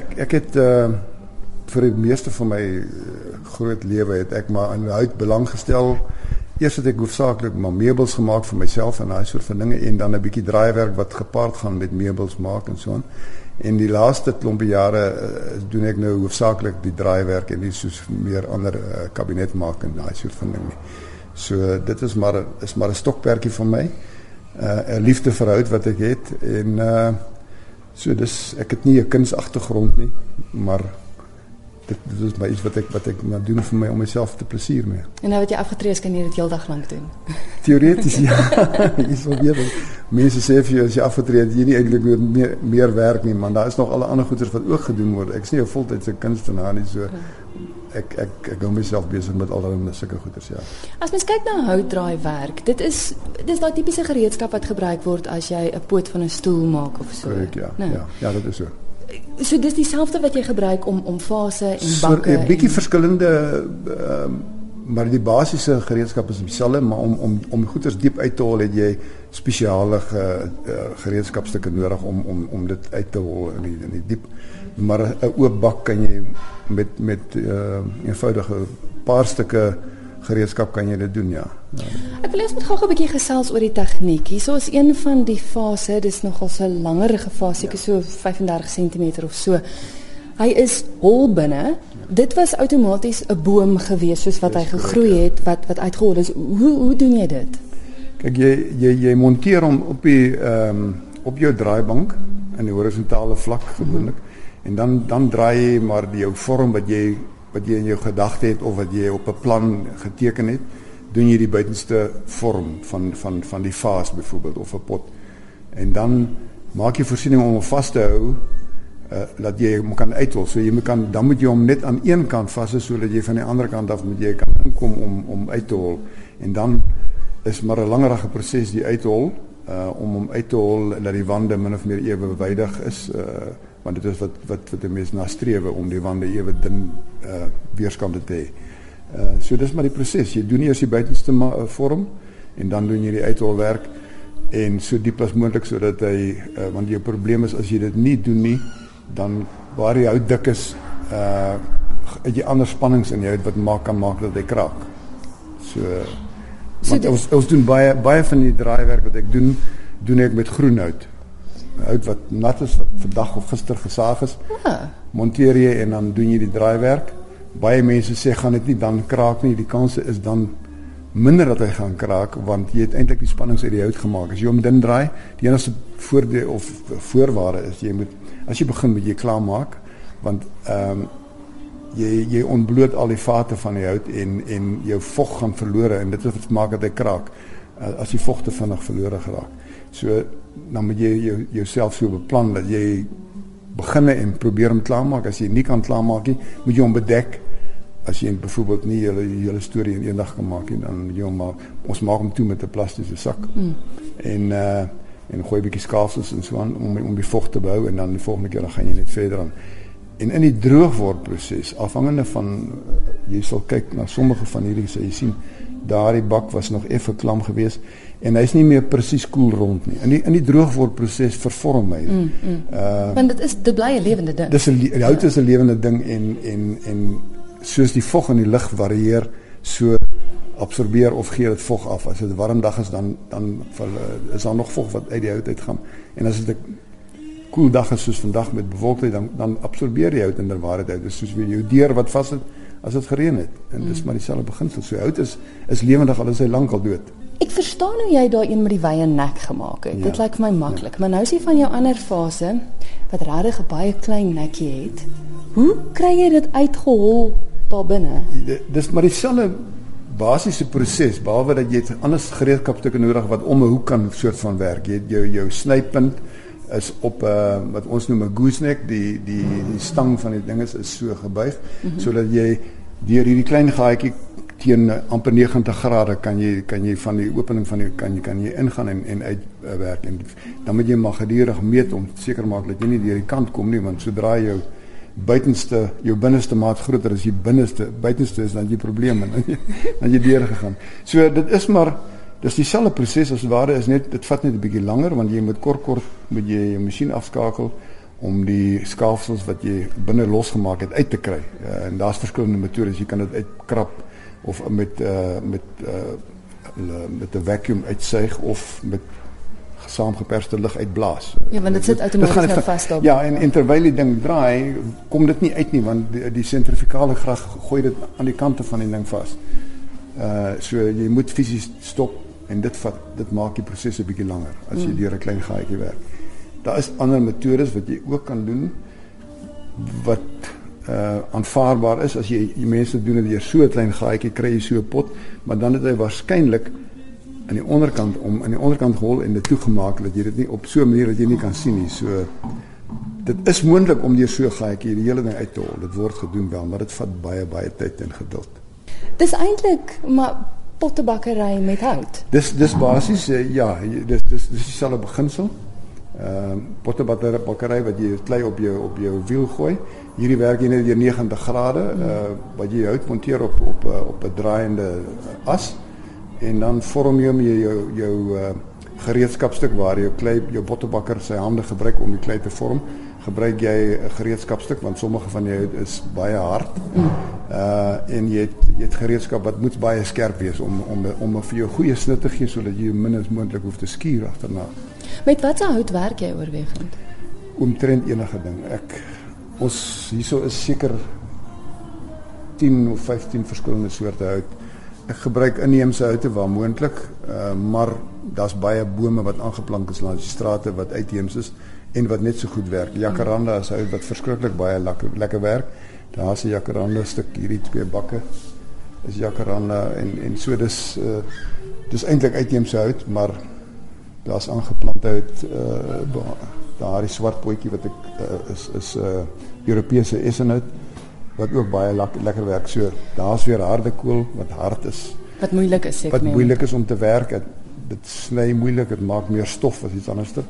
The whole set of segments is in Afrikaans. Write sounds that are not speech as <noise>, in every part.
ek ek het uh vir die meeste van my uh, groot lewe het ek maar aan hout belang gestel. Eers het ek hoofsaaklik maar meubels gemaak vir myself en daai soort van dinge en dan 'n bietjie draaiwerk wat gepaard gaan met meubels maak en so aan. En die laaste klompie jare uh, doen ek nou hoofsaaklik die draaiwerk en nie soos meer ander uh, kabinet maak en daai soort van ding nie. So dit is maar is maar 'n stokperdjie van my. Uh 'n liefde vir hout wat ek het en uh so dis ek het nie 'n kunsagtergrond nie, maar dit dit is maar iets wat ek wat ek maar doen vir my om myself te plesier mee. En nou wat jy afgetree is, kan jy dit heeldag lank doen. <laughs> Teoreties ja. <laughs> Is wel weer. Mense sê vir jou as jy afgetree het, jy nie eintlik meer meer werk nie, maar daar is nog alle ander goeders wat ook gedoen word. Ek is nie 'n voltydse kunstenaar nie, so ek ek ek hou myself besig met allerlei sulke goeders ja. As mens kyk na houtdraai werk, dit is dis daai tipiese gereedskap wat gebruik word as jy 'n poot van 'n stoel maak of so. Korrek ja. Nee. Ja, ja, dit is so. So dis dieselfde wat jy gebruik om om vase en bakke. So 'n bietjie verskillende ehm uh, maar die basiese gereedskap is dieselfde, maar om om om goeders diep uit te hol het jy spesiale ge, uh, gereedskapstukke nodig om om om dit uit te hol in die in die diep. Maar 'n oop bak kan jy met met uh, eenvoudige paar stukke gereedskap kan jy dit doen ja. ja. Ek wil eers met gou 'n bietjie gesels oor die tegniek. Hierso is een van die fase, dis nogal so 'n langerige fase, ja. so 35 cm of so. Hy is hol binne. Dit was outomaties 'n boom gewees soos wat hy gegroei het wat wat uitgehol is. Hoe hoe doen jy dit? Kyk jy jy jy monteer hom op die ehm um, op jou draaibank in die horisontale vlak gewoonlik. Mm -hmm. En dan dan draai jy maar die jou vorm wat jy wat jy in jou gedagte het of wat jy op 'n plan geteken het, doen jy die buitenste vorm van van van die vaas byvoorbeeld of 'n pot. En dan maak jy voorsiening om hom vas te hou uh dat jy hom kan uithol. So jy kan dan moet jy hom net aan een kant vas hou sodat jy van die ander kant af moet jy kan inkom om om uit te hol. En dan is maar 'n langerige proses die uithol uh om hom uit te hol dat die wande min of meer ewewydig is uh want dit is wat wat wat die mens na strewe om die wande ewe dun uh weerskante te hê. Uh so dis maar die proses. Jy doen eers die buitenste uh, vorm en dan doen jy die uitholwerk en so diep as moontlik sodat hy uh, want jou probleem is as jy dit nie doen nie dan waar die hout dik is uh het jy ander spannings in jou wat maak kan maak dat hy kraak. So so ons ons doen baie baie van die draaiwerk wat ek doen doen ek met groen hout wat nat is wat vandag of gister gesaag is. Ja. Monteer jy en dan doen jy die draaiwerk. Baie mense sê gaan dit nie dan kraak nie. Die kans is dan minder dat hy gaan kraak want jy het eintlik die spannings uit die hout gemaak. As jy hom dun draai, die enigste voordeel of voorwaarde is jy moet as jy begin met jy klaar maak want ehm um, jy jy ontbloot al die vate van die hout en en jou vog gaan verlore en dit wat maak dat hy kraak as die vog te vinnig verlore geraak. So dan moet jy jou jouself so beplan dat jy beginne en probeer om klaar maak. As jy nie kan klaar maak nie, moet jy hom bedek. As jy byvoorbeeld nie julle hele storie in een dag kan maak nie, dan moet jy hom maar ons maak hom toe met 'n plastiese sak. Mm. En uh en gooi 'n bietjie skaafsels en so aan om om die vog te bou en dan die volgende keer dan gaan jy net verder aan. En in die droogword proses, afhangende van jy sal kyk na sommige van hierdie sê jy sien daardie bak was nog effe klam geweest en hy's nie meer presies koel cool rond nie. In die in die droogwordproses vervorm hy. Mm, mm. Uh want dit is dit bly 'n lewende ding. Dis 'n die hout is 'n lewende ding en en en soos die vog in die lug varieer, so absorbeer of gee dit vog af. As dit 'n warm dag is dan dan val, is daar nog vog wat uit die hout uitgaan. En as dit 'n koel dag is soos vandag met bewolkheid dan dan absorbeer die hout inderwaarheid uit. Dit is soos weer jou deur wat vas het as dit gereën het. En mm. dis maar dieselfde beginsel. So hout is is lewendig al is hy lank al dood. Ek verstaan hoe jy daai een met die wye nek gemaak het. Ja. Dit lyk vir my maklik, ja. maar nou is jy van jou ander fase wat regtig 'n baie klein nekkie het. Hoe kry jy dit uitgehol daar binne? Dis maar dieselfde basiese proses behalwe dat jy 'n ander gereedskapstukke nodig wat om 'n hoek kan soort van werk. Jy het jou jou snypunt is op uh, wat ons noem 'n gooseneck, die die die stang van die ding is is so gebuig mm -hmm. sodat jy deur hierdie klein gaatjie teen amper 90 grade kan jy kan jy van die opening van die kan jy kan jy ingaan en en uitwerk en dan moet jy maar gedurig meet om seker maak dat jy nie deur die kant kom nie want sodra jou buitenste jou binneste maat groter as die binneste buitenste is dan jy probleme <laughs> dan jy dan jy deur gegaan. So dit is maar dis dieselfde proses as ware is net dit vat net 'n bietjie langer want jy moet kort kort moet jy jou masjien afskakel om die skaafsels wat jy binne losgemaak het uit te kry. Uh, en daar's verskillende metodes. Jy kan dit uitkrap of met uh met uh met 'n vacuum uitsuig of met saamgeperste lug uitblaas. Ja, want dit sit outomaties nou vas daar. Ja, en, en terwyl die ding draai, kom dit nie uit nie want die, die sentrifugale krag gooi dit aan die kante van die ding vas. Uh so jy moet fisies stop en dit vat dit maak die proses 'n bietjie langer as jy mm. deur 'n klein gaatjie werk. Daar is ander metodes wat jy ook kan doen wat uh aanvaarbaar is as jy die mense doen dit deur so 'n klein gaatjie kry jy so 'n pot, maar dan het hy waarskynlik aan die onderkant om aan die onderkant gehol en dit toegemaak dat jy dit nie op so 'n manier dat jy nie kan sien nie. So dit is moontlik om deur so 'n gaatjie die hele ding uit te hol. Dit word gedoen wel, maar dit vat baie baie tyd en geduld. Dis eintlik maar pottebakkery met hout. Dis dis basies uh, ja, dis dis dis dieselfde beginsel. Ehm uh, pottebakkery wat jy klei op jou op jou wiel gooi. Hierdie werk jy net deur 90 grade uh wat jy hout monteer op op op 'n draaiende as en dan vorm jy jou jou, jou uh, gereedskapstuk waar jy klei jou bottebakker sy hande gebruik om die klei te vorm gebruik jy 'n gereedskapstuk want sommige van jou is baie hard. Uh en jy het jy het gereedskap wat moet baie skerp wees om om om vir jou goeie snit te gee sodat jy min as moontlik hoef te skuur agterna. Met watter hout werk jy oorwegend? Omtrent enige ding. Ek ons hierso is seker 10 of 15 verskillende soorte hout. Ek gebruik inheemse houte waar moontlik, uh, maar daar's baie bome wat aangeplant is langs die strate wat uitheems is en wat net so goed werk. Jacaranda is hout wat verskriklik baie lekker lekker werk. Daar's 'n jacaranda stuk hierdie twee bakke is jacaranda en en so dis uh, dis eintlik uitheemse hout, maar daar's aangeplante hout uh, daardie swart potjie wat ek uh, is is 'n uh, Europese essenhout wat ook baie lekker werk. So daar's weer harde kool wat hard is. Wat moeilik is seker. Wat moeilik is om te werk. Het, dit sny moeilik, dit maak meer stof as iets anderste.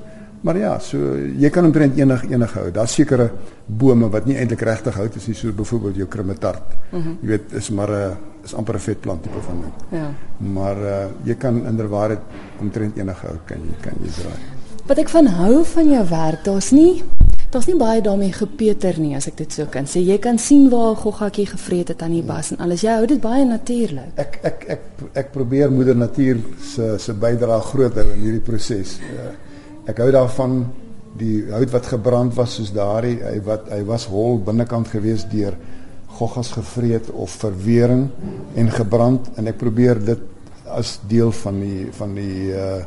Maar ja, so jy kan omtrent enig enige hou. Daar's sekere bome wat nie eintlik regtig hout is nie, so byvoorbeeld jou krumetart. Mm -hmm. Jy weet, is maar 'n is amper 'n vetplant tipe van ding. Ja. Maar uh, jy kan inderwaarheid omtrent enige hou kan jy kan jy draai. Wat ek van hou van jou werk, daar's nie Daar's nie baie daarmee gepeter nie as ek dit so kan sê. Jy kan sien waar goggatjie gevreet het aan die bas en alles. Jy hou dit baie natuurlik. Ek ek ek ek probeer moeder natuur se se bydrae groter in hierdie proses. Uh, ek hou daarvan die hout wat gebrand was soos daardie hy wat hy was hol binnekant gewees deur goggas gevreet of verwering en gebrand en ek probeer dit as deel van die van die uh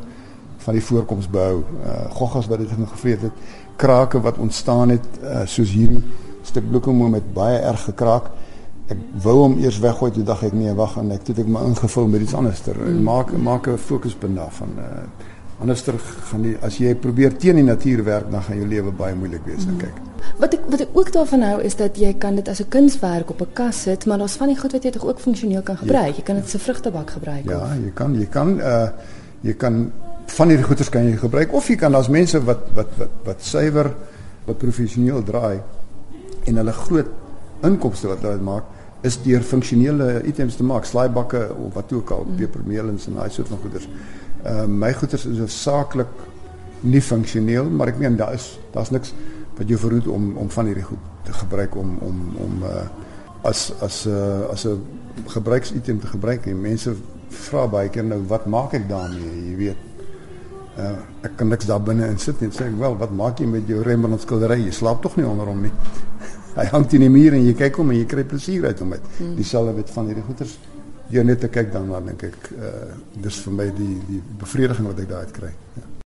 van die voorkoms behou. Uh goggas wat dit gevreet het krake wat ontstaan het uh, soos hierdie stuk bloekomo met baie erg gekraak. Ek wou hom eers weggooi toe dag ek nee wag en ek het ek my ingevul met iets anderster. Mm. Maak maak 'n fokuspunt daarvan. Uh, anderster gaan die as jy probeer teen die natuur werk dan gaan jou lewe baie moeilik wees mm. kyk. Wat ek wat ek ook daarvan hou is dat jy kan dit as 'n kunswerk op 'n kas sit, maar daar's van die goed wat jy tog ook funksioneel kan gebruik. Jy kan dit as 'n vrugtebak gebruik. Ja, of? jy kan jy kan uh jy kan van hierdie goeders kan jy gebruik of jy kan as mense wat wat wat wat suiwer wat professioneel draai en hulle groot inkomste wat hulle maak is deur funksionele items te maak, slaaibakke of wat ook al, mm. pepermelens en daai soort van goeders. Uh, my goeders is saaklik nie funksioneel, maar ek meen daar is daar's niks wat jou verhoed om om van hierdie goed te gebruik om om om uh as as 'n uh, as 'n gebruiksitem te gebruik. En mense vra baie keer nou wat maak ek daarmee? Jy weet, Uh, ek kan niks daar binne in sit en sê wel wat maak jy met jou Rembrandt skildery jy slaap tog nie onder hom nie <laughs> hy hang teen die muur en jy kyk hom en jy kry plesier uit hom uit hmm. dieselfde met van hierdie goeters jy net te kyk dan dan dink ek uh, dis vir my die die bevrediging wat ek daar uit kry ja.